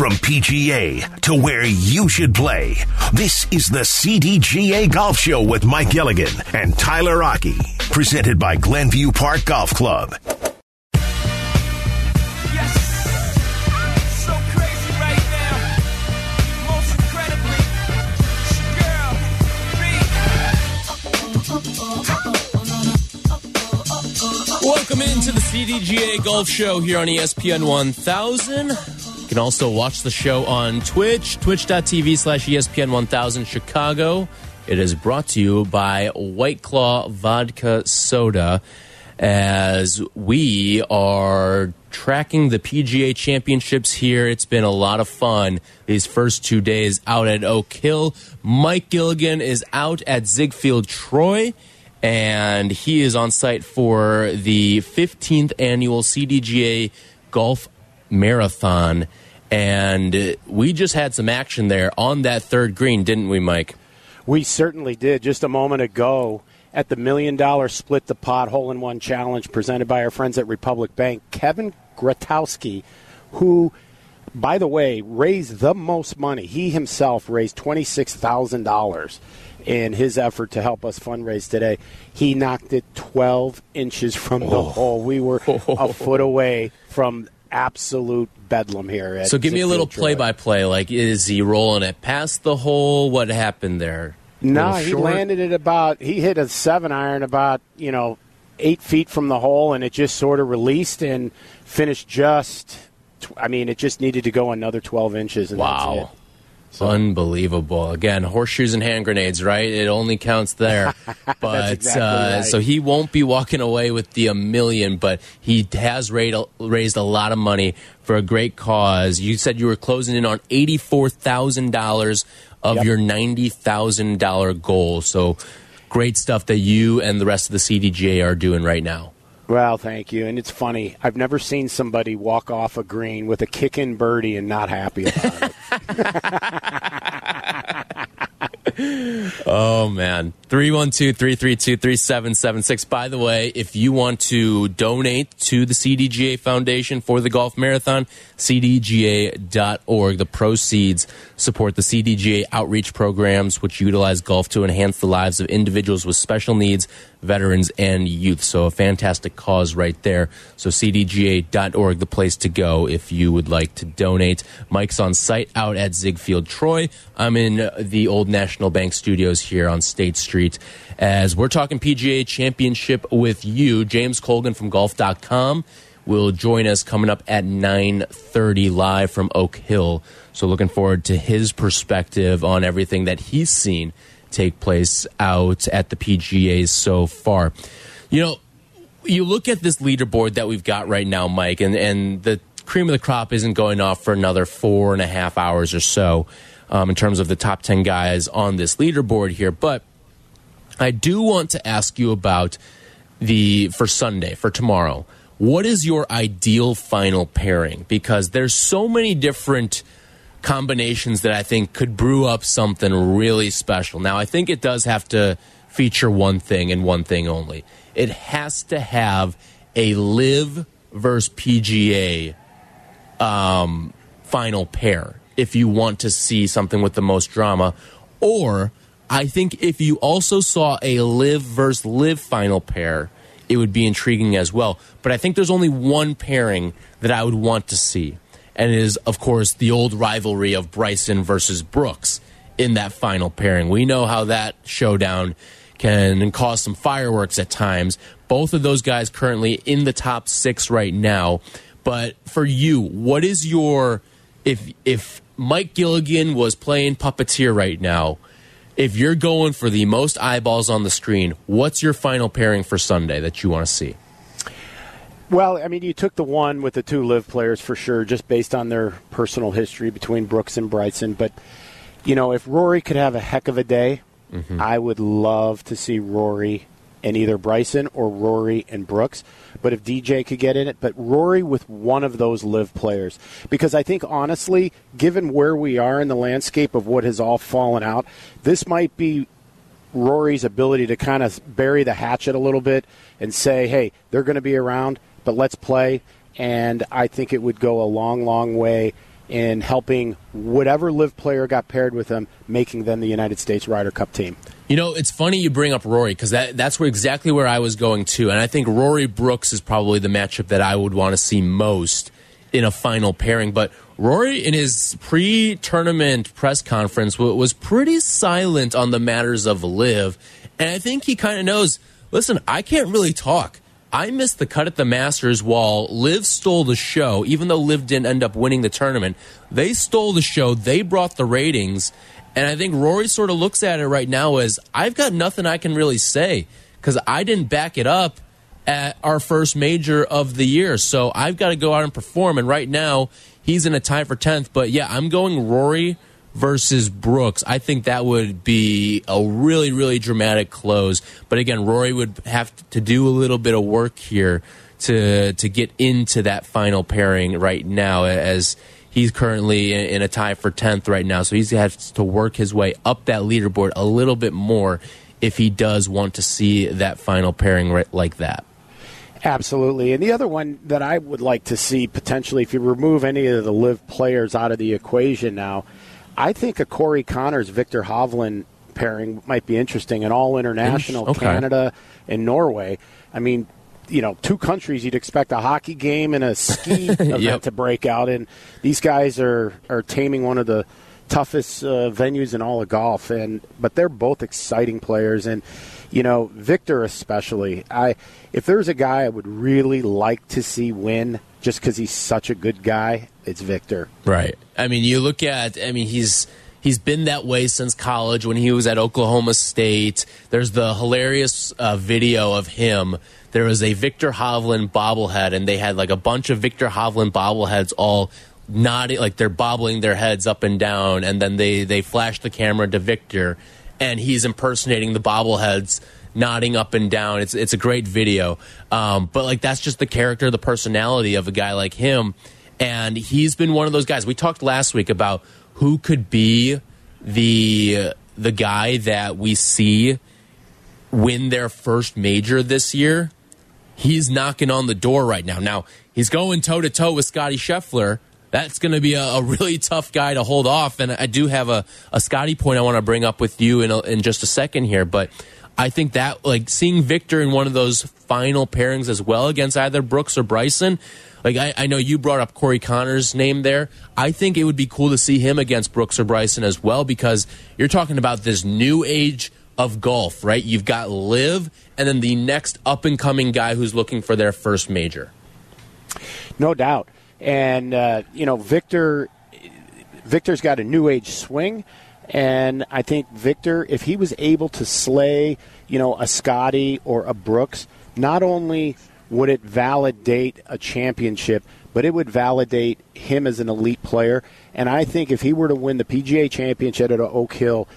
From PGA to where you should play, this is the CDGA Golf Show with Mike Gilligan and Tyler Rocky, Presented by Glenview Park Golf Club. Welcome into the CDGA Golf Show here on ESPN 1000. You can also watch the show on Twitch, twitch.tv slash ESPN 1000 Chicago. It is brought to you by White Claw Vodka Soda as we are tracking the PGA championships here. It's been a lot of fun these first two days out at Oak Hill. Mike Gilligan is out at Ziegfeld Troy and he is on site for the 15th annual CDGA Golf Marathon. And we just had some action there on that third green, didn't we, Mike? We certainly did. Just a moment ago at the million dollar split the pot hole in one challenge presented by our friends at Republic Bank, Kevin Gratowski, who, by the way, raised the most money. He himself raised $26,000 in his effort to help us fundraise today. He knocked it 12 inches from the oh. hole. We were a foot away from absolute bedlam here. At So give me a little play by play. Like, is he rolling it past the hole? What happened there? No, Little he short? landed it about. He hit a seven iron about you know eight feet from the hole, and it just sort of released and finished just. tw- I mean, it just needed to go another twelve inches. And that's Wow. It. Unbelievable. Again, horseshoes and hand grenades, right? It only counts there. But exactly uh, right. so he won't be walking away with the a million, but he has raised, raised a lot of money for a great cause. You said you were closing in on $84,000 of Yep. your $90,000 goal. So great stuff that you and the rest of the CDGA are doing right now. Well, thank you. And it's funny. I've never seen somebody walk off a green with a kicking birdie and not happy about it. Oh man. 312-332-3776. By the way, if you want to donate to the CDGA Foundation for the Golf Marathon, cdga.org. The proceeds support the CDGA outreach programs which utilize golf to enhance the lives of individuals with special needs, veterans and youth. So a fantastic cause right there. So cdga.org the place to go if you would like to donate. Mike's on site out at Ziegfeld Troy. I'm in the old National Bank studios here on State Street as we're talking PGA Championship with you. James Colgan from golf.com will join us coming up at 9:30 live from Oak Hill. So looking forward to his perspective on everything that he's seen take place out at the PGA so far. You know, you look at this leaderboard that we've got right now, Mike, and, and the cream of the crop isn't going off for another four and a half hours or so um, in terms of the top 10 guys on this leaderboard here. But I do want to ask you about the for Sunday, for tomorrow. What is your ideal final pairing? Because there's so many different combinations that I think could brew up something really special. Now, I think it does have to feature one thing and one thing only. It has to have a LIV versus PGA um, final pair if you want to see something with the most drama. Or I think if you also saw a LIV versus LIV final pair, it would be intriguing as well. But I think there's only one pairing that I would want to see. And it is, of course, the old rivalry of Bryson versus Brooks in that final pairing. We know how that showdown can cause some fireworks at times. Both of those guys currently in the top six right now. But for you, what is your if if Mike Gilligan was playing puppeteer right now? If you're going for the most eyeballs on the screen, what's your final pairing for Sunday that you want to see? Well, I mean, you took the one with the two LIV players for sure, just based on their personal history between Brooks and Bryson. But, you know, if Rory could have a heck of a day, mm-hmm. I would love to see Rory and either Bryson or Rory and Brooks. But if DJ could get in it, but Rory with one of those LIV players. Because I think, honestly, given where we are in the landscape of what has all fallen out, this might be Rory's ability to kind of bury the hatchet a little bit and say, hey, they're going to be around, but let's play. And I think it would go a long, long way in helping whatever LIV player got paired with them, making them the United States Ryder Cup team. You know, it's funny you bring up Rory because that, that's where exactly where I was going to. And I think Rory Brooks is probably the matchup that I would want to see most in a final pairing. But Rory, in his pre tournament press conference, was pretty silent on the matters of LIV. And I think he kind of knows listen, I can't really talk. I missed the cut at the Masters while LIV stole the show, even though LIV didn't end up winning the tournament. They stole the show, they brought the ratings. And I think Rory sort of looks at it right now as I've got nothing I can really say because I didn't back it up at our first major of the year. So I've got to go out and perform. And right now, he's in a tie for 10th. But yeah, I'm going Rory versus Brooks. I think that would be a really, really dramatic close. But again, Rory would have to do a little bit of work here to to get into that final pairing right now as he's currently in a tie for 10th right now. So he has to work his way up that leaderboard a little bit more if he does want to see that final pairing right like that. Absolutely. And the other one that I would like to see potentially, if you remove any of the LIV players out of the equation now, I think a Corey Conners, Viktor Hovland pairing might be interesting. An all international okay. Canada and Norway. I mean, you know, two countries you'd expect a hockey game and a ski event yep. to break out and These guys are, are taming one of the toughest uh, venues in all of golf, and but they're both exciting players, and you know, Viktor especially. I if there's a guy I would really like to see win, just because he's such a good guy, it's Viktor. Right. I mean, you look at. I mean, he's he's been that way since college when he was at Oklahoma State. There's the hilarious uh, video of him there was a Viktor Hovland bobblehead, and they had like a bunch of Viktor Hovland bobbleheads all nodding, like they're bobbling their heads up and down, and then they they flash the camera to Viktor, and he's impersonating the bobbleheads nodding up and down. It's it's a great video, um, but like that's just the character, the personality of a guy like him, and he's been one of those guys. We talked last week about who could be the the guy that we see win their first major this year he's knocking on the door right now. Now, he's going toe to toe with Scottie Scheffler. That's going to be a, a, really tough guy to hold off. And I do have a, a Scotty point I want to bring up with you in, a, in just a second here. But I think that, like, seeing Viktor in one of those final pairings as well against either Brooks or Bryson, like, I, I know you brought up Corey Conners's name there. I think it would be cool to see him against Brooks or Bryson as well because you're talking about this new age of golf, right? You've got LIV and then the next up and coming guy who's looking for their first major. No doubt. And uh, you know, Viktor Viktor's got a new age swing and I think Viktor, if he was able to slay, you know, a Scotty or a Brooks, not only would it validate a championship, but it would validate him as an elite player. And I think if he were to win the PGA championship at Oak Hill,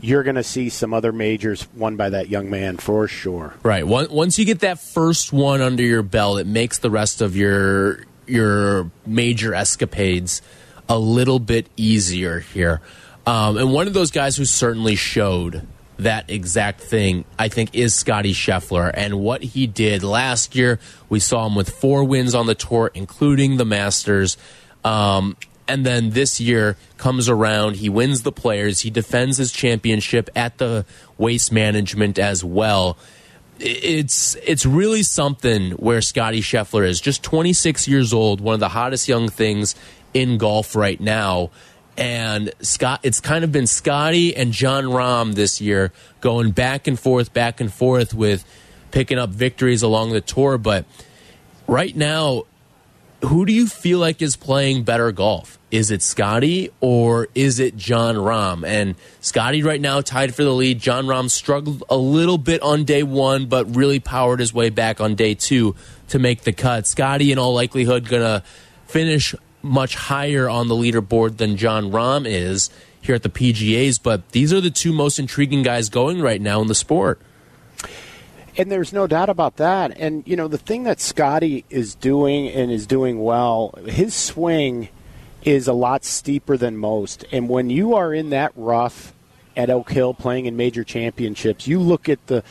you're going to see some other majors won by that young man for sure. Right. Once you get that first one under your belt, it makes the rest of your your major escapades a little bit easier here. Um, and one of those guys who certainly showed that exact thing, I think, is Scottie Scheffler. And what he did last year, we saw him with four wins on the tour, including the Masters. Um, and then this year comes around, he wins the players, he defends his championship at the waste management as well. It's it's really something where Scottie Scheffler is just 26 years old, one of the hottest young things in golf right now. And Scott, it's kind of been Scotty and Jon Rahm this year going back and forth, back and forth with picking up victories along the tour. But right now, who do you feel like is playing better golf? Is it Scotty or is it Jon Rahm? And Scotty right now tied for the lead. Jon Rahm struggled a little bit on day one, but really powered his way back on day two to make the cut. Scotty, in all likelihood, going to finish much higher on the leaderboard than Jon Rahm is here at the PGAs. But these are the two most intriguing guys going right now in the sport. And there's no doubt about that. And, you know, the thing that Scotty is doing and is doing well, his swing is a lot steeper than most. And when you are in that rough at Oak Hill playing in major championships, you look at the,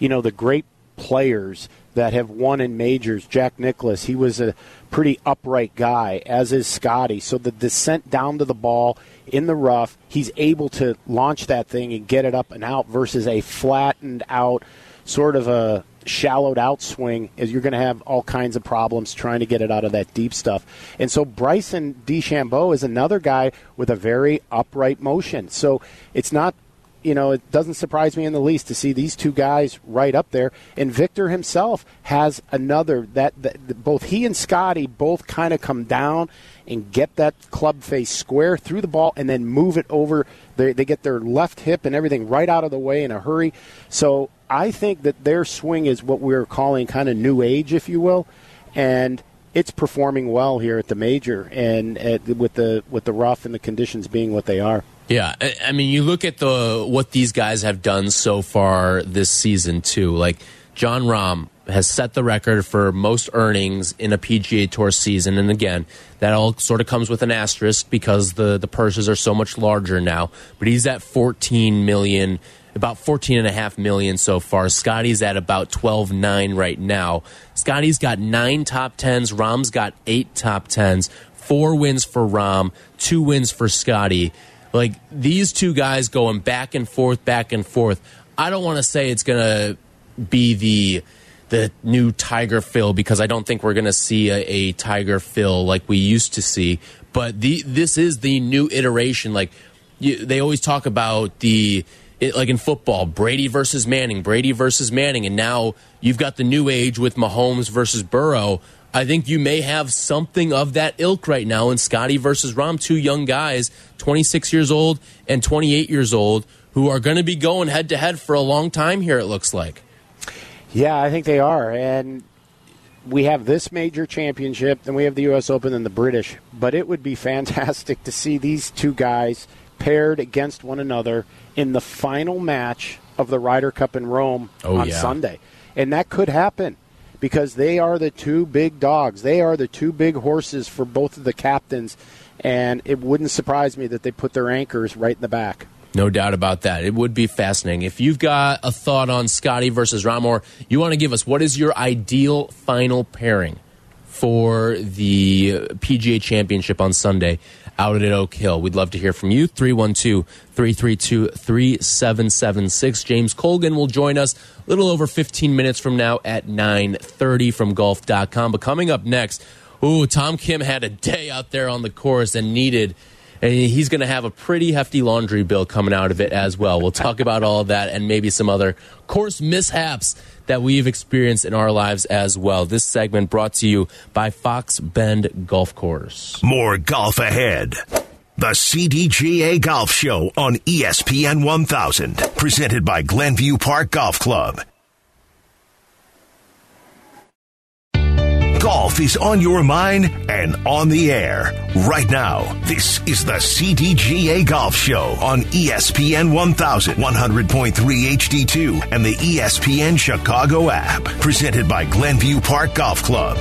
you know, the great players that have won in majors. Jack Nicklaus, he was a pretty upright guy, as is Scotty. So the descent down to the ball in the rough, he's able to launch that thing and get it up and out versus a flattened out, sort of a shallowed out swing is you're going to have all kinds of problems trying to get it out of that deep stuff. And so Bryson DeChambeau is another guy with a very upright motion. So it's not you know, it doesn't surprise me in the least to see these two guys right up there. And Viktor himself has another that, that both he and Scotty both kind of come down and get that club face square through the ball and then move it over. They, they get their left hip and everything right out of the way in a hurry. So I think that their swing is what we're calling kind of new age, if you will. And it's performing well here at the major and at, with the with the rough and the conditions being what they are. Yeah, I mean, you look at the what these guys have done so far this season too. Like Jon Rahm has set the record for most earnings in a PGA Tour season, and again, that all sort of comes with an asterisk because the the purses are so much larger now. But he's at 14 million about 14 and a half million so far. Scotty's at about 12.9 right now. Scotty's got nine top tens. Rahm's got eight top tens. Four wins for Rahm, two wins for Scotty. Like these two guys going back and forth, back and forth. I don't want to say it's going to be the the new Tiger Phil because I don't think we're going to see a, a, Tiger Phil like we used to see. But the this is the new iteration. Like you, they always talk about the it, like in football, Brady versus Manning, Brady versus Manning, and now you've got the new age with Mahomes versus Burrow. I think you may have something of that ilk right now in Scotty versus Rahm, two young guys, 26 years old and 28 years old, who are going to be going head to head for a long time here, it looks like. Yeah, I think they are. And we have this major championship, then we have the U.S. Open and the British. But it would be fantastic to see these two guys paired against one another in the final match of the Ryder Cup in Rome oh, on yeah. Sunday. And that could happen because they are the two big dogs. They are the two big horses for both of the captains, and it wouldn't surprise me that they put their anchors right in the back. No doubt about that. It would be fascinating. If you've got a thought on Scotty versus Ramor, you want to give us what is your ideal final pairing for the PGA Championship on Sunday out at Oak Hill. We'd love to hear from you. 312 332 3776. James Colgan will join us a little over 15 minutes from now at 930 from golf.com. But coming up next, ooh, Tom Kim had a day out there on the course and needed and he's going to have a pretty hefty laundry bill coming out of it as well. We'll talk about all that and maybe some other course mishaps that we've experienced in our lives as well. This segment brought to you by Fox Bend Golf Course. More golf ahead. The CDGA Golf Show on ESPN 1000, presented by Glenview Park Golf Club Golf is on your mind and on the air right now. This is the CDGA Golf Show on ESPN 1100.3 HD2 and the ESPN Chicago app. Presented by Glenview Park Golf Club.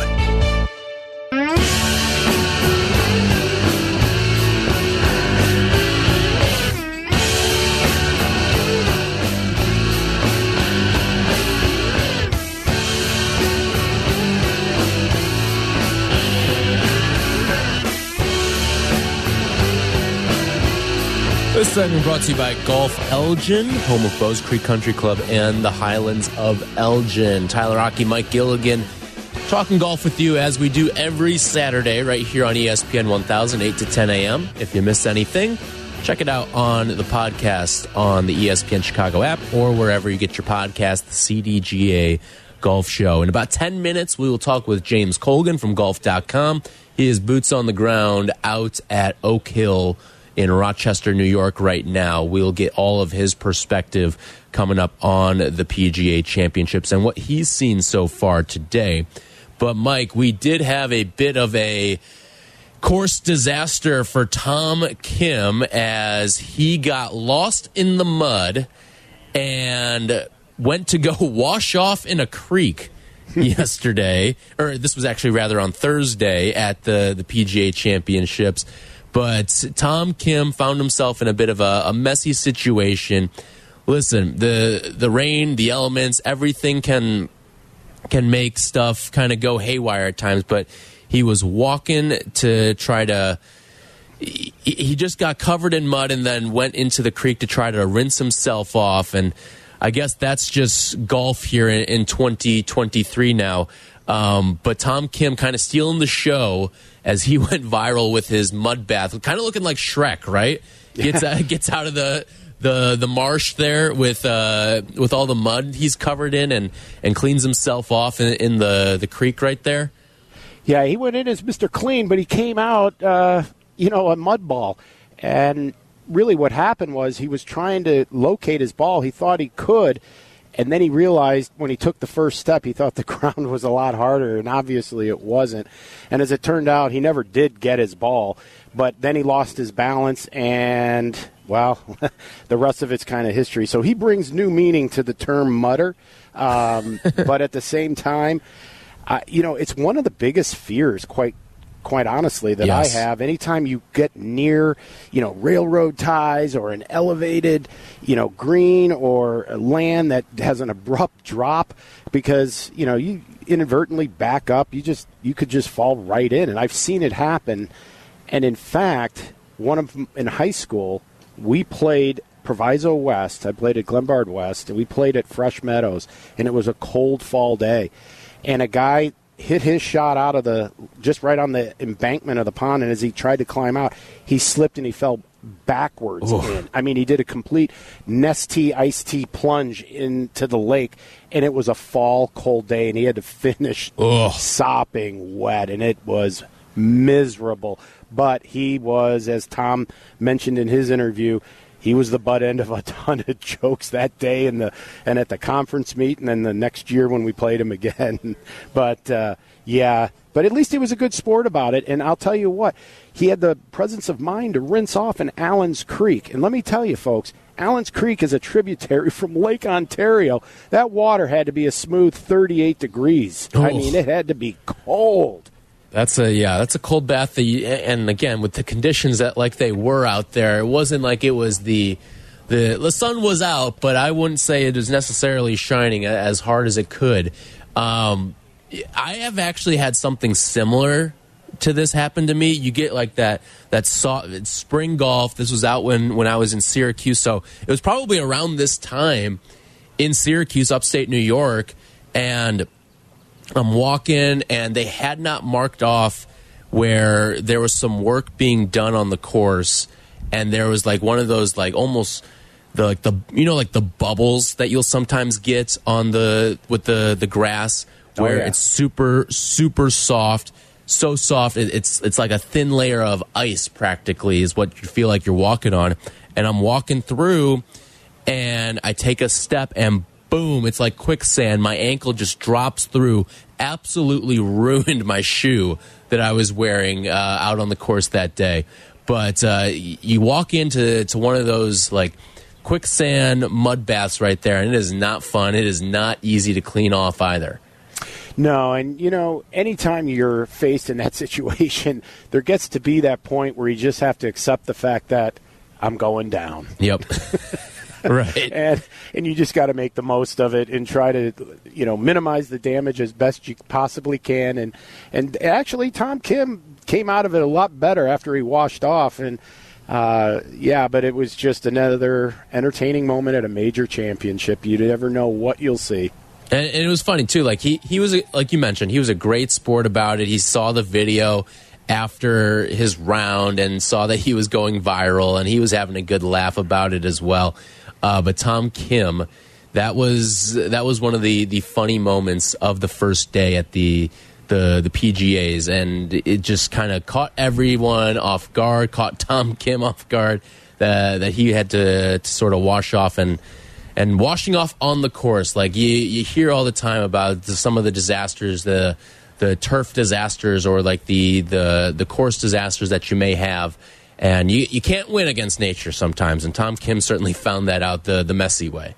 This segment brought to you by Golf Elgin, home of Bowes Creek Country Club and the Highlands of Elgin. Tyler Rocky, Mike Gilligan, talking golf with you as we do every Saturday right here on ESPN 1000, 8 to 10 a.m. If you missed anything, check it out on the podcast on the ESPN Chicago app or wherever you get your podcast, the CDGA Golf Show. In about 10 minutes, we will talk with James Colgan from golf.com. He is boots on the ground out at Oak Hill in Rochester, New York right now. We'll get all of his perspective coming up on the PGA Championships and what he's seen so far today. But, Mike, we did have a bit of a course disaster for Tom Kim as he got lost in the mud and went to go wash off in a creek yesterday, or this was actually rather on Thursday at the, the PGA Championships. But Tom Kim found himself in a bit of a, a messy situation. Listen, the the rain, the elements, everything can can make stuff kind of go haywire at times, but he was walking to try to. He just got covered in mud and then went into the creek to try to rinse himself off. And I guess that's just golf here in, in 2023 now. Um, but Tom Kim kind of stealing the show as he went viral with his mud bath, kind of looking like Shrek, right? Gets uh, gets out of the the the marsh there with uh, with all the mud he's covered in and and cleans himself off in, in the the creek right there. Yeah, he went in as Mr. Clean, but he came out, uh, you know, a mud ball. And really, what happened was he was trying to locate his ball. He thought he could, and then he realized when he took the first step, he thought the ground was a lot harder, and obviously it wasn't. And as it turned out, he never did get his ball. But then he lost his balance, and well, the rest of it's kind of history. So he brings new meaning to the term mutter, um, but at the same time, uh, you know, it's one of the biggest fears, quite quite honestly, that yes. I have. Anytime you get near, you know, railroad ties or an elevated, you know, green or land that has an abrupt drop, because you know you inadvertently back up, you just you could just fall right in, and I've seen it happen. And in fact, one of them in high school, we played Proviso West. I played at Glenbard West, and we played at Fresh Meadows, and it was a cold fall day. And a guy hit his shot out of the just right on the embankment of the pond, and as he tried to climb out, he slipped and he fell backwards in. I mean, he did a complete Nestea iced tea plunge into the lake, and it was a fall cold day, and he had to finish Ugh. sopping wet, and it was miserable. But he was, as Tom mentioned in his interview, he was the butt end of a ton of jokes that day and the and at the conference meet and then the next year when we played him again. but uh, yeah, but at least he was a good sport about it. And I'll tell you what, he had the presence of mind to rinse off in Allen's Creek. And let me tell you, folks, Allen's Creek is a tributary from Lake Ontario. That water had to be a smooth 38 degrees. Oh. I mean, it had to be cold. That's a yeah, that's a cold bath. And again, with the conditions that like they were out there, it wasn't like it was the the the sun was out, but I wouldn't say it was necessarily shining as hard as it could. Um, I have actually had something similar to this happen to me. You get like that that soft, spring golf. This was out when when I was in Syracuse, so it was probably around this time in Syracuse, upstate New York, and Um, I'm walking, and they had not marked off where there was some work being done on the course, and there was like one of those like almost the like the you know like the bubbles that you'll sometimes get on the with the the grass oh, where oh, yeah. it's super super soft so soft it, it's it's like a thin layer of ice practically is what you feel like you're walking on and i'm walking through and i take a step and boom, it's like quicksand. My ankle just drops through, absolutely ruined my shoe that I was wearing uh, out on the course that day. But uh, you walk into to one of those like quicksand mud baths right there, and it is not fun. It is not easy to clean off either. No, and you know, anytime you're faced in that situation, there gets to be that point where you just have to accept the fact that I'm going down. Yep. right. And and you just got to make the most of it and try to you know minimize the damage as best you possibly can. And and actually, Tom Kim came out of it a lot better after he washed off and. Uh, yeah, but it was just another entertaining moment at a major championship. You never know what you'll see. And, and, it was funny too. Like he, he was a, like you mentioned, he was a great sport about it. He saw the video after his round and saw that he was going viral, and he was having a good laugh about it as well. Uh, but Tom Kim, that was that was one of the the funny moments of the first day at the the the PGA's, and it just kind of caught everyone off guard, caught Tom Kim off guard. That that he had to, to sort of wash off and and washing off on the course. Like you you hear all the time about the, some of the disasters, the the turf disasters, or like the the the course disasters that you may have and you, you can't win against nature sometimes. And Tom Kim certainly found that out the, the messy way.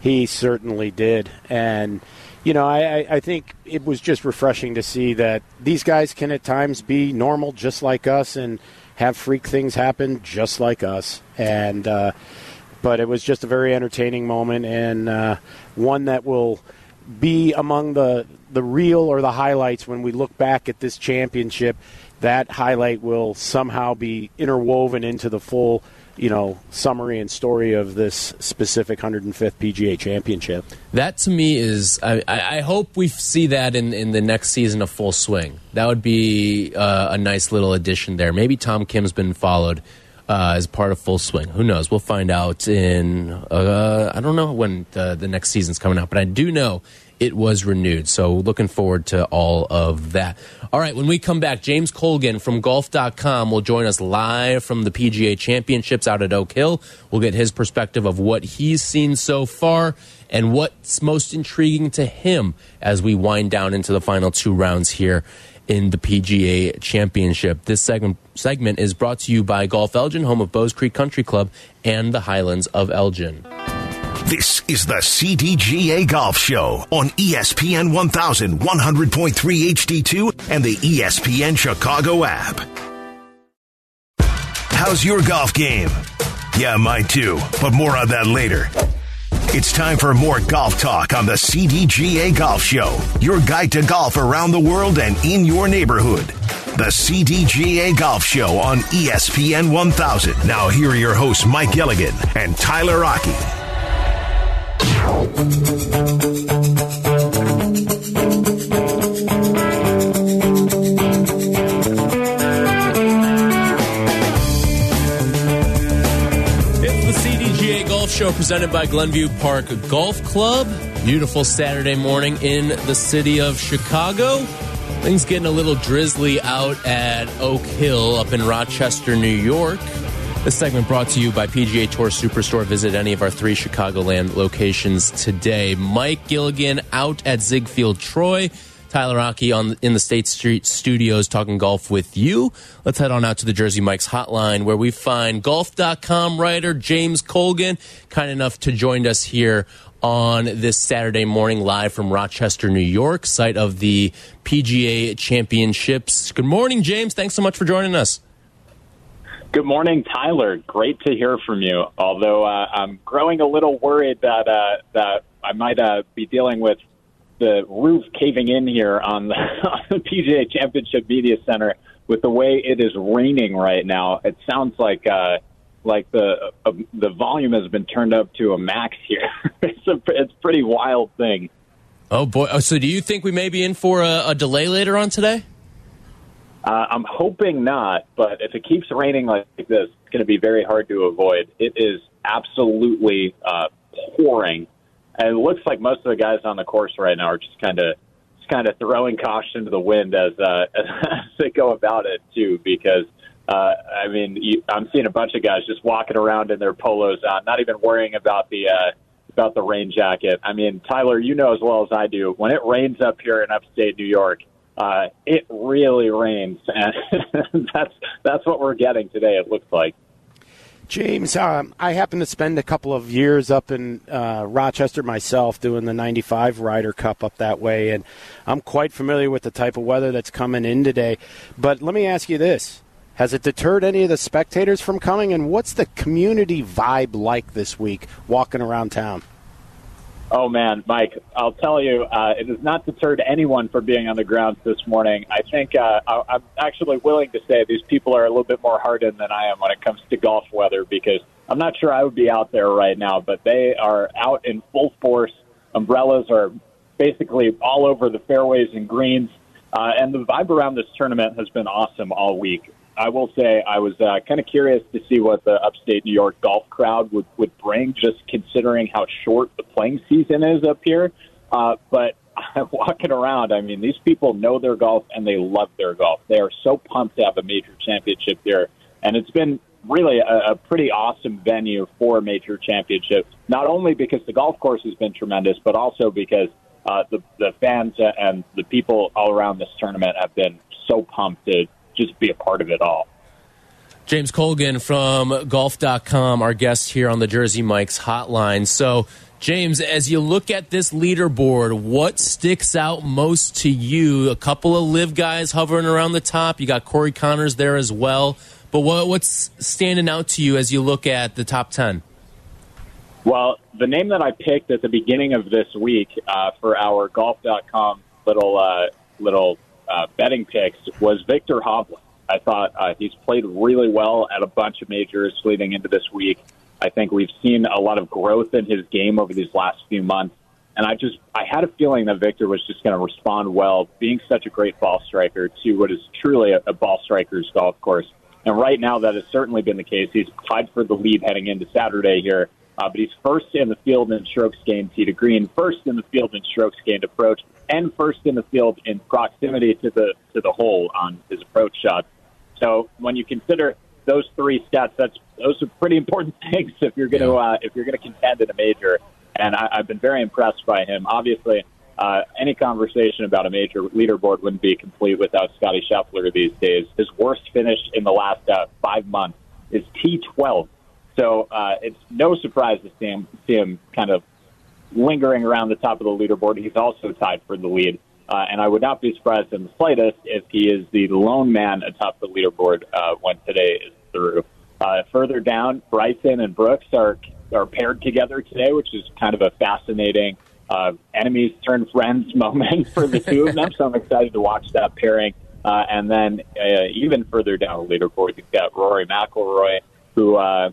He certainly did. And, you know, I, I think it was just refreshing to see that these guys can at times be normal just like us and have freak things happen just like us. And, uh, but it was just a very entertaining moment and uh, one that will be among the the real or the highlights when we look back at this championship. That highlight will somehow be interwoven into the full you know summary and story of this specific 105th PGA Championship. That to me is I, I hope we see that in, in the next season of Full Swing. That would be uh, a nice little addition there. Maybe Tom Kim's been followed uh, as part of Full Swing. Who knows? We'll find out in uh, I don't know when the, the next season's coming out, but I do know it was renewed. So looking forward to all of that. All right, when we come back, James Colgan from golf.com will join us live from the PGA Championships out at Oak Hill. We'll get his perspective of what he's seen so far and what's most intriguing to him as we wind down into the final two rounds here in the PGA Championship. This segment segment is brought to you by Golf Elgin, home of Bowes Creek Country Club and the Highlands of Elgin. This is the CDGA Golf Show on ESPN 1100.3 HD2 and the ESPN Chicago app. How's your golf game? Yeah, mine too, but more on that later. It's time for more golf talk on the CDGA Golf Show, your guide to golf around the world and in your neighborhood. The CDGA Golf Show on ESPN 1000. Now, here are your hosts, Mike Gilligan and Tyler Rocky. The CDGA Golf Show presented by Glenview Park Golf Club. Beautiful Saturday morning in the city of Chicago. Things getting a little drizzly out at Oak Hill up in Rochester, New York. This segment brought to you by PGA Tour Superstore. Visit any of our three Chicagoland locations today. Mike Gilligan out at Ziegfeld Troy. Tyler Rocky on in the State Street Studios talking golf with you. Let's head on out to the Jersey Mike's hotline where we find golf.com writer James Colgan, kind enough to join us here on this Saturday morning live from Rochester, New York, site of the PGA Championships. Good morning, James. Thanks so much for joining us. Good morning, Tyler. Great to hear from you. Although uh, I'm growing a little worried that uh, that I might uh, be dealing with the roof caving in here on the, on the PGA Championship Media Center with the way it is raining right now. It sounds like uh, like the uh, the volume has been turned up to a max here. it's a it's a pretty wild thing. Oh boy! Oh, so do you think we may be in for a, a delay later on today? Uh, I'm hoping not, but if it keeps raining like this, it's going to be very hard to avoid. It is absolutely uh, pouring, and it looks like most of the guys on the course right now are just kind of just kind of throwing caution to the wind as uh, as they go about it too. Because uh, I mean, you, I'm seeing a bunch of guys just walking around in their polos on, not even worrying about the uh, about the rain jacket. I mean, Tyler, you know as well as I do, when it rains up here in upstate New York uh, it really rains, and that's that's what we're getting today. It looks like. James, um, I happen to spend a couple of years up in uh, Rochester myself doing the 95 Ryder Cup up that way, and I'm quite familiar with the type of weather that's coming in today. But let me ask you this Has it deterred any of the spectators from coming, and what's the community vibe like this week walking around town? Oh man, Mike, I'll tell you, uh, it has not deterred anyone from being on the grounds this morning. I think uh, I, I'm actually willing to say these people are a little bit more hardened than I am when it comes to golf weather because I'm not sure I would be out there right now, but they are out in full force. Umbrellas are basically all over the fairways and greens. Uh, and the vibe around this tournament has been awesome all week. I will say I was uh, kind of curious to see what the upstate New York golf crowd would, would bring, just considering how short the playing season is up here. Uh, but walking around, I mean, these people know their golf and they love their golf. They are so pumped to have a major championship here. And it's been really a, a pretty awesome venue for a major championship, not only because the golf course has been tremendous, but also because uh, the, the fans and the people all around this tournament have been so pumped to just be a part of it all. James Colgan from golf.com, our guest here on the Jersey Mike's hotline. So, James, as you look at this leaderboard, what sticks out most to you? A couple of LIV guys hovering around the top. You got Corey Conners there as well. But what, what's standing out to you as you look at the top 10? Well, the name that I picked at the beginning of this week uh, for our golf.com little uh, little uh, betting picks was Viktor Hovland. I thought uh, he's played really well at a bunch of majors leading into this week. I think we've seen a lot of growth in his game over these last few months. And I just, I had a feeling that Viktor was just going to respond well, being such a great ball striker to what is truly a, a ball striker's golf course. And right now, that has certainly been the case. He's tied for the lead heading into Saturday here. Uh, but he's first in the field in strokes gained tee to green, first in the field in strokes gained approach, and first in the field in proximity to the to the hole on his approach shot. So when you consider those three stats, that's those are pretty important things if you're going to uh, if you're going to contend in a major. And I, I've been very impressed by him. Obviously, uh, any conversation about a major leaderboard wouldn't be complete without Scottie Scheffler these days. His worst finish in the last uh, five months is T12. So uh, it's no surprise to see him, see him kind of lingering around the top of the leaderboard. He's also tied for the lead. Uh, and I would not be surprised in the slightest if he is the lone man atop the leaderboard uh, when today is through. Uh, further down, Bryson and Brooks are are paired together today, which is kind of a fascinating uh, enemies turn friends moment for the two of them. so I'm excited to watch that pairing. Uh, and then uh, even further down the leaderboard, you've got Rory McIlroy, who uh,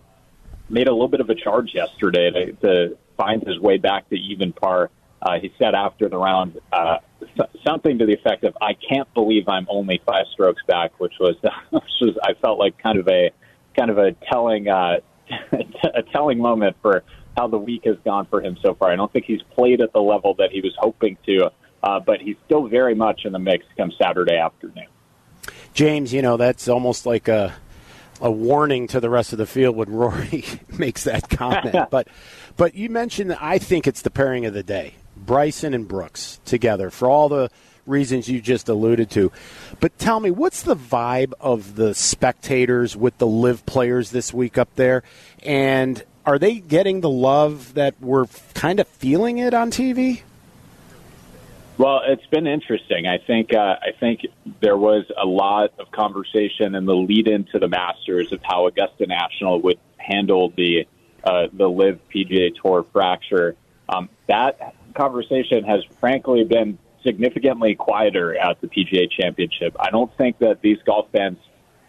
made a little bit of a charge yesterday to, to find his way back to even par. Uh, he said after the round uh, something to the effect of "I can't believe I'm only five strokes back," which was, which was I felt like kind of a kind of a telling uh, a telling moment for how the week has gone for him so far. I don't think he's played at the level that he was hoping to, uh, but he's still very much in the mix come Saturday afternoon. James, you know that's almost like a a warning to the rest of the field when Rory makes that comment. but but you mentioned that I think it's the pairing of the day. Bryson and Brooks together for all the reasons you just alluded to. But tell me, what's the vibe of the spectators with the LIV players this week up there? And are they getting the love that we're kind of feeling it on TV? Well, it's been interesting. I think uh, I think there was a lot of conversation in the lead into the Masters of how Augusta National would handle the uh, the LIV PGA Tour fracture. Um, that conversation has frankly been significantly quieter at the PGA Championship. I don't think that these golf fans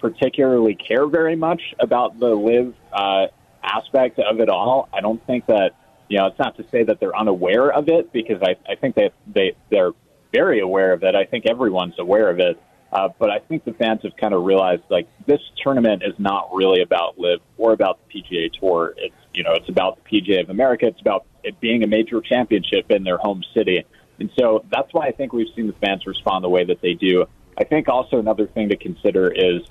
particularly care very much about the LIV uh, aspect of it all. I don't think that you know it's not to say that they're unaware of it because I, I think they they they're very aware of it. I think everyone's aware of it. Uh, but I think the fans have kind of realized like this tournament is not really about LIV or about the PGA Tour. It's you know it's about the PGA of America. It's about it being a major championship in their home city. And so that's why I think we've seen the fans respond the way that they do. I think also another thing to consider is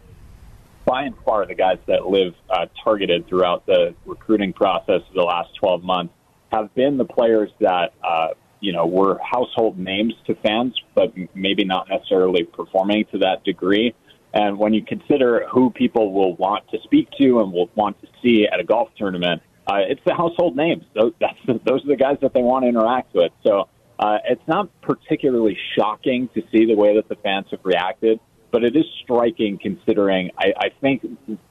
by and far the guys that LIV uh, targeted throughout the recruiting process of the last 12 months have been the players that uh, you know were household names to fans, but maybe not necessarily performing to that degree. And when you consider who people will want to speak to and will want to see at a golf tournament, uh, it's the household names. Those, those are the guys that they want to interact with. So uh, it's not particularly shocking to see the way that the fans have reacted, but it is striking considering I, I think,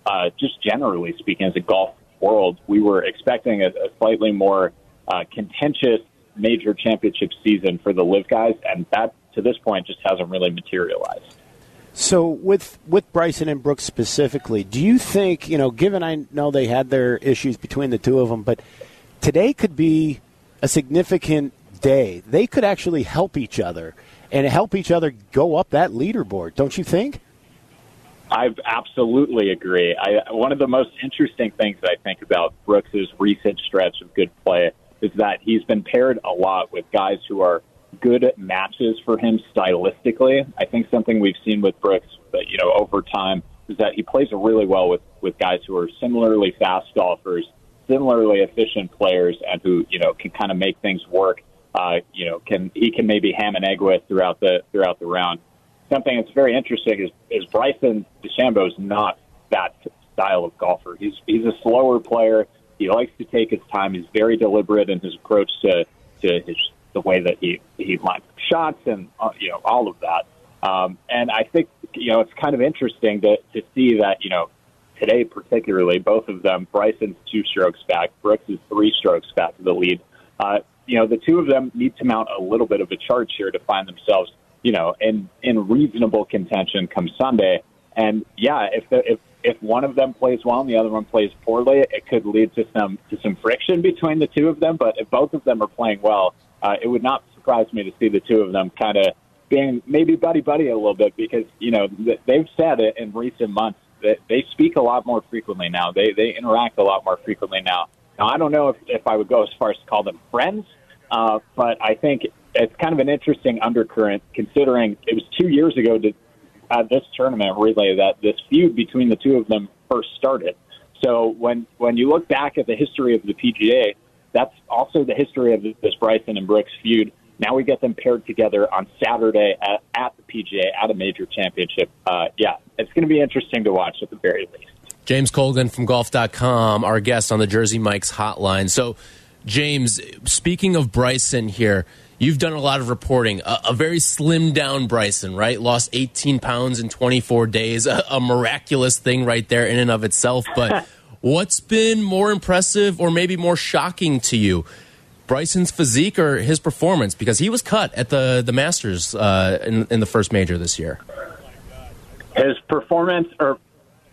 uh, just generally speaking, as a golf world, we were expecting a, a slightly more uh, contentious major championship season for the LIV guys, and that to this point just hasn't really materialized. So with with Bryson and Brooks specifically, do you think you know? Given I know they had their issues between the two of them, but today could be a significant day. They could actually help each other and help each other go up that leaderboard, don't you think? I absolutely agree. I, one of the most interesting things I think about Brooks's recent stretch of good play is that he's been paired a lot with guys who are good matches for him stylistically. I think something we've seen with Brooks, that you know, over time is that he plays really well with with guys who are similarly fast golfers, similarly efficient players, and who you know can kind of make things work uh, you know, can he can maybe ham and egg with throughout the throughout the round. Something that's very interesting is is Bryson DeChambeau is not that style of golfer. He's he's a slower player. He likes to take his time. He's very deliberate in his approach to to his the way that he he lines shots and uh, you know all of that. Um, and I think you know it's kind of interesting to to see that you know today, particularly, both of them, Bryson's two strokes back, Brooks is three strokes back to the lead. Uh, you know, the two of them need to mount a little bit of a charge here to find themselves, you know, in in reasonable contention come Sunday. And yeah, if the, if if one of them plays well and the other one plays poorly, it could lead to some to some friction between the two of them. But if both of them are playing well, uh, it would not surprise me to see the two of them kind of being maybe buddy buddy a little bit because you know they've said it in recent months that they speak a lot more frequently now. They they interact a lot more frequently now. Now I don't know if if I would go as far as to call them friends, uh, but I think it's kind of an interesting undercurrent considering it was two years ago to, at this tournament relay that this feud between the two of them first started. So when when you look back at the history of the PGA, that's also the history of this Bryson and Brooks feud. Now we get them paired together on Saturday at, at the PGA at a major championship. Uh, yeah, it's going to be interesting to watch at the very least. James Colgan from golf.com, our guest on the Jersey Mike's hotline. So, James, speaking of Bryson here, you've done a lot of reporting. A, a very slimmed down Bryson, right? Lost 18 pounds in 24 days. A, a miraculous thing right there in and of itself. But what's been more impressive or maybe more shocking to you? Bryson's physique or his performance? Because he was cut at the the Masters uh, in, in the first major this year. His performance, or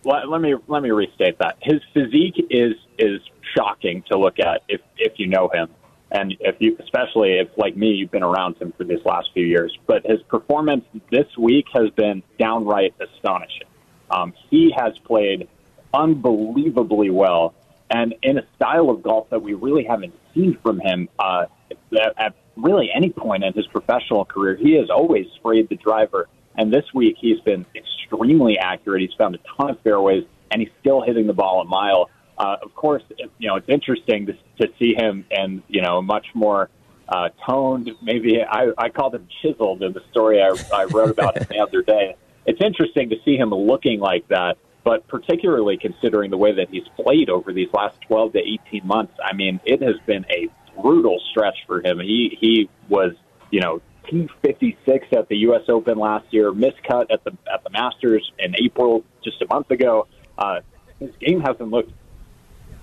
let, let me let me restate that. His physique is is shocking to look at if if you know him, and if you especially if like me you've been around him for these last few years. But his performance this week has been downright astonishing. Um, he has played unbelievably well and in a style of golf that we really haven't seen from him uh, at, at really any point in his professional career. He has always sprayed the driver, and this week he's been extremely accurate. He's found a ton of fairways, and he's still hitting the ball a mile. Uh, of course, you know it's interesting to, to see him and you know much more uh, toned. Maybe I, I called him chiseled in the story I, I wrote about him the other day. It's interesting to see him looking like that but particularly considering the way that he's played over these last 12 to 18 months, I mean, it has been a brutal stretch for him. He he was, you know, T56 at the U.S. Open last year, miscut at the at the Masters in April just a month ago. Uh, his game hasn't looked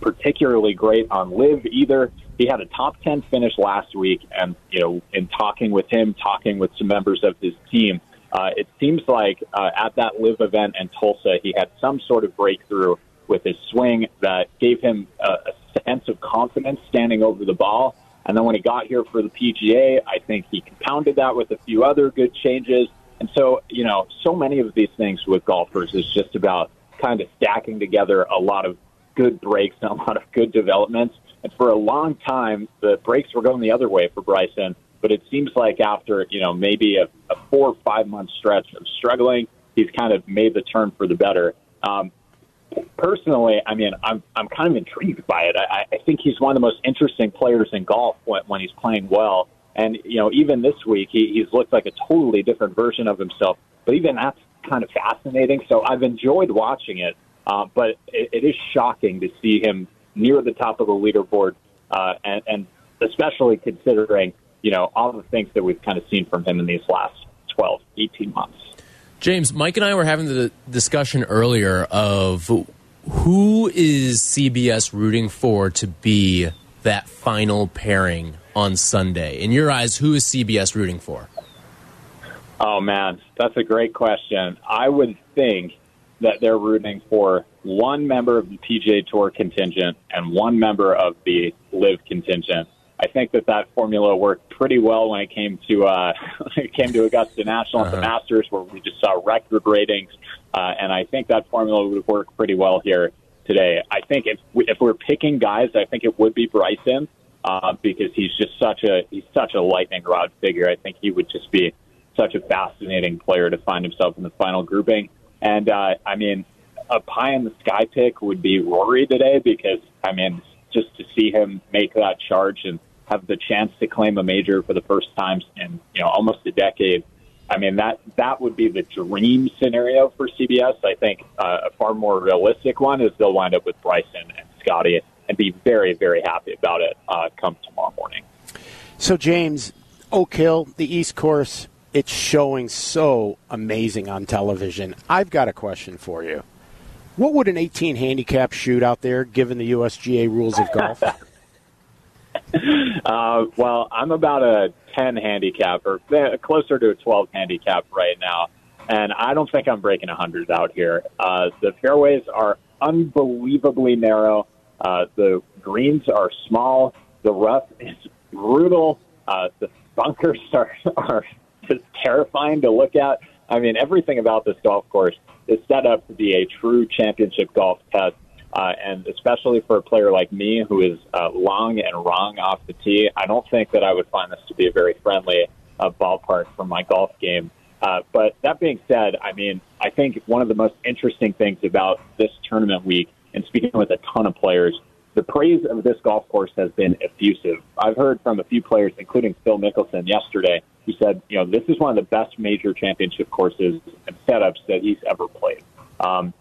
particularly great on LIV either. He had a top 10 finish last week, and you know, in talking with him, talking with some members of his team, uh, it seems like uh, at that LIV event in Tulsa, he had some sort of breakthrough with his swing that gave him a, a sense of confidence standing over the ball. And then when he got here for the PGA, I think he compounded that with a few other good changes. And so, you know, so many of these things with golfers is just about kind of stacking together a lot of good breaks and a lot of good developments. And for a long time, the breaks were going the other way for Bryson. But it seems like after, you know, maybe a, a four or five month stretch of struggling, he's kind of made the turn for the better. Um, personally, I mean, I'm I'm kind of intrigued by it. I, I think he's one of the most interesting players in golf when, when he's playing well. And you know, even this week, he, he's looked like a totally different version of himself. But even that's kind of fascinating. So I've enjoyed watching it. Uh, but it, it is shocking to see him near the top of the leaderboard, uh, and, and especially considering you know, all the things that we've kind of seen from him in these last 12, 18 months. James, Mike and I were having the discussion earlier of who is CBS rooting for to be that final pairing on Sunday? In your eyes, who is CBS rooting for? Oh, man, that's a great question. I would think that they're rooting for one member of the PGA Tour contingent and one member of the LIV contingent I think that that formula worked pretty well when it came to uh, it came to Augusta National uh-huh. and the. Masters, where we just saw record ratings, uh, and I think that formula would work pretty well here today. I think if we, if we're picking guys, I think it would be Bryson uh, because he's just such a he's such a lightning rod figure. I think he would just be such a fascinating player to find himself in the final grouping. And uh, I mean, a pie in the sky pick would be Rory today because I mean, just to see him make that charge and have the chance to claim a major for the first time in you know almost a decade. I mean that that would be the dream scenario for CBS. I think uh, a far more realistic one is they'll wind up with Bryson and Scottie and be very very happy about it uh, come tomorrow morning. So James, Oak Hill, the East Course, it's showing so amazing on television. I've got a question for you. What would an 18 handicap shoot out there, given the USGA rules of golf? uh, well, I'm about a 10 handicap, or eh, closer to a 12 handicap right now, and I don't think I'm breaking 100 out here. Uh, the fairways are unbelievably narrow. Uh, the greens are small. The rough is brutal. Uh, the bunkers are, are just terrifying to look at. I mean, everything about this golf course is set up to be a true championship golf test. Uh, and especially for a player like me who is uh, long and wrong off the tee, I don't think that I would find this to be a very friendly uh, ballpark for my golf game. Uh, but that being said, I mean, I think one of the most interesting things about this tournament week, and speaking with a ton of players, the praise of this golf course has been effusive. I've heard from a few players, including Phil Mickelson yesterday, who said, you know, this is one of the best major championship courses and setups that he's ever played. Um,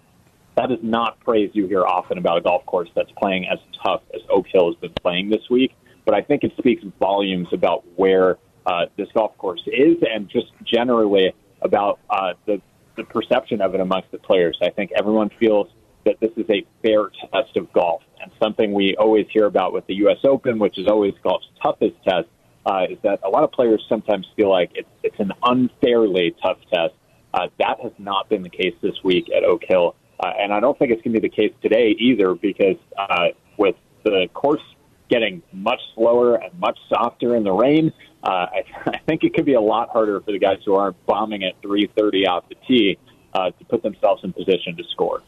that is not praise you hear often about a golf course that's playing as tough as Oak Hill has been playing this week. But I think it speaks volumes about where uh, this golf course is and just generally about uh, the, the perception of it amongst the players. I think everyone feels that this is a fair test of golf and something we always hear about with the U.S. Open, which is always golf's toughest test, uh, is that a lot of players sometimes feel like it's, it's an unfairly tough test. Uh, that has not been the case this week at Oak Hill. Uh, and I don't think it's going to be the case today either because uh, with the course getting much slower and much softer in the rain, uh, I, I think it could be a lot harder for the guys who aren't bombing at 330 off the tee uh, to put themselves in position to score.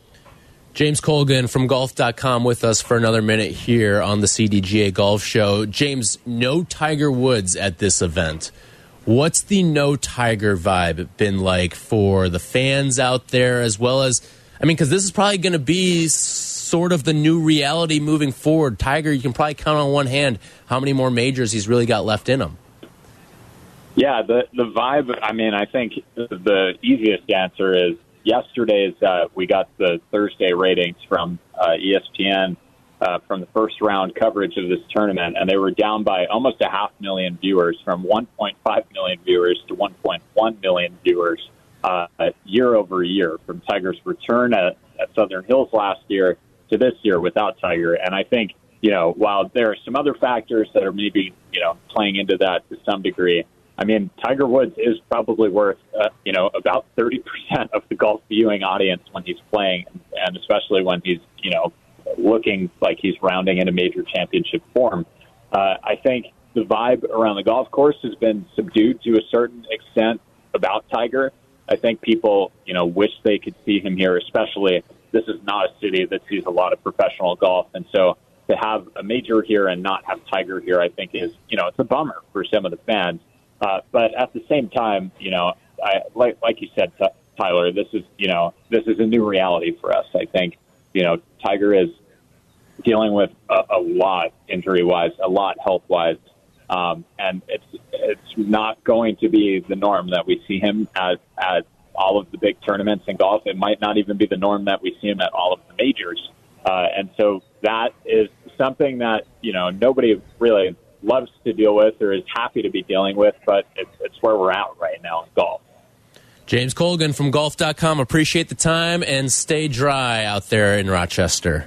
James Colgan from golf.com with us for another minute here on the CDGA Golf Show. James, no Tiger Woods at this event. What's the no Tiger vibe been like for the fans out there, as well as, I mean, because this is probably going to be sort of the new reality moving forward. Tiger, you can probably count on one hand how many more majors he's really got left in him. Yeah, the the vibe. I mean, I think the easiest answer is yesterday's uh, we got the Thursday ratings from uh, ESPN uh, from the first round coverage of this tournament, and they were down by almost a half million viewers, from 1.5 million viewers to 1.1 million viewers uh, year over year, from Tiger's return at, at Southern Hills last year to this year without Tiger. And I think you know while there are some other factors that are maybe you know playing into that to some degree. I mean, Tiger Woods is probably worth, uh, you know, about 30% of the golf viewing audience when he's playing, and especially when he's, you know, looking like he's rounding in a major championship form. Uh, I think the vibe around the golf course has been subdued to a certain extent about Tiger. I think people, you know, wish they could see him here, especially this is not a city that sees a lot of professional golf. And so to have a major here and not have Tiger here, I think is, you know, it's a bummer for some of the fans. Uh, but at the same time, you know, I, like like you said, Tyler, this is you know this is a new reality for us. I think you know Tiger is dealing with a, a lot injury wise, a lot health wise, um, and it's it's not going to be the norm that we see him at at all of the big tournaments in golf. It might not even be the norm that we see him at all of the majors. Uh, and so that is something that you know nobody really loves to deal with or is happy to be dealing with, but it's, it's where we're at right now in golf. James Colgan from golf.com. Appreciate the time and stay dry out there in Rochester.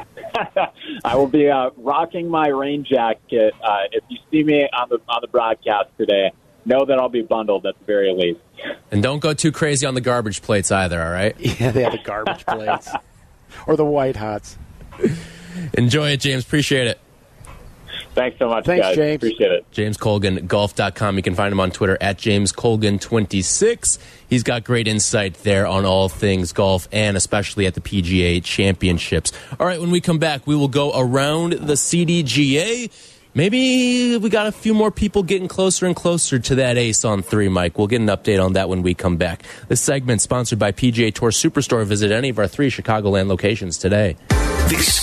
I will be uh, rocking my rain jacket. Uh, if you see me on the on the broadcast today, know that I'll be bundled at the very least. And don't go too crazy on the garbage plates either. All right? Yeah, they have the garbage plates or the white hots. Enjoy it, James. Appreciate it. Thanks so much, Thanks, guys. James. Appreciate it. James Colgan, golf.com. You can find him on Twitter at James Colgan26. He's got great insight there on all things golf and especially at the PGA Championships. All right, when we come back, we will go around the CDGA. Maybe we got a few more people getting closer and closer to that ace on three, Mike. We'll get an update on that when we come back. This segment sponsored by PGA Tour Superstore. Visit any of our three Chicagoland locations today.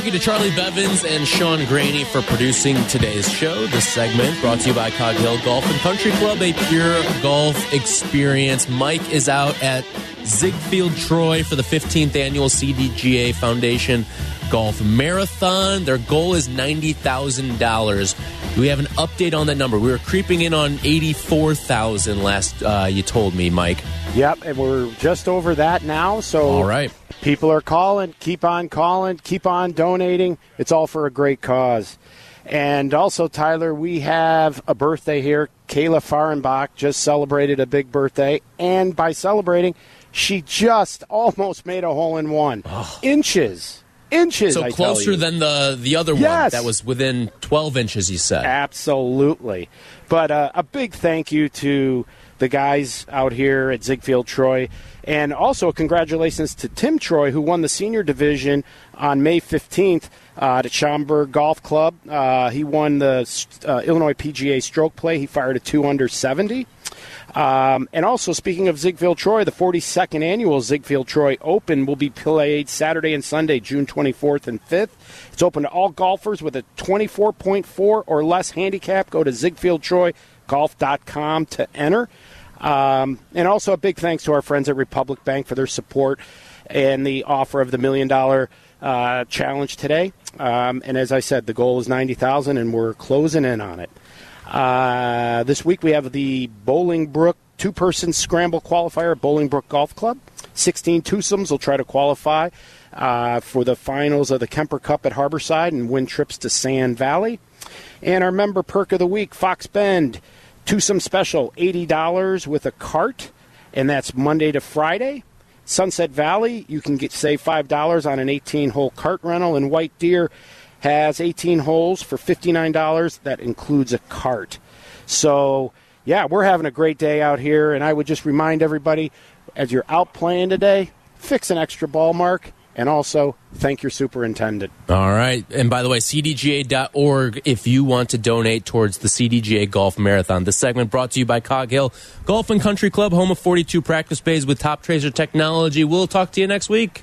Thank you to Charlie Bevins and Sean Graney for producing today's show. This segment brought to you by Cog Hill Golf and Country Club, a pure golf experience. Mike is out at Ziegfeld Troy for the 15th annual CDGA Foundation Golf Marathon. Their goal is $90,000. We have an update on that number? We were creeping in on 84,000 last uh, you told me, Mike. Yep, and we're just over that now. So All right. people are calling. Keep on calling. Keep on donating. It's all for a great cause. And also, Tyler, we have a birthday here. Kayla Farenbach just celebrated a big birthday, and by celebrating, she just almost made a hole in one. Inches, inches. So I closer than the the other one that was within 12 inches, you said. Absolutely. But uh, a big thank you to the guys out here at Ziegfeld Troy. And also, congratulations to Tim Troy, who won the senior division on May 15th uh, at Schaumburg Golf Club. Uh, he won the uh, Illinois PGA stroke play. He fired a 2 under 70. Um, and also, speaking of Ziegfeld Troy, the 42nd annual Ziegfeld Troy Open will be played Saturday and Sunday, June 24th and 5th. It's open to all golfers with a 24.4 or less handicap. Go to ZiegfeldTroyGolf.com to enter. Um, and also, a big thanks to our friends at Republic Bank for their support and the offer of the million dollar uh, challenge today. Um, and as I said, the goal is 90000 and we're closing in on it. Uh, this week we have the Bolingbrook two person scramble qualifier at Bolingbrook Golf Club. 16 twosomes will try to qualify uh, for the finals of the Kemper Cup at Harborside and win trips to Sand Valley. And our member perk of the week, Fox Bend, twosome special, $80 with a cart, and that's Monday to Friday. Sunset Valley, you can get save five dollars on an 18-hole cart rental, and White Deer has 18 holes for $59. That includes a cart. So, yeah, we're having a great day out here, and I would just remind everybody as you're out playing today, fix an extra ball mark, and also thank your superintendent. All right. And by the way, cdga.org if you want to donate towards the CDGA Golf Marathon. This segment brought to you by Cog Hill Golf and Country Club, home of 42 practice bays with Toptracer technology. We'll talk to you next week.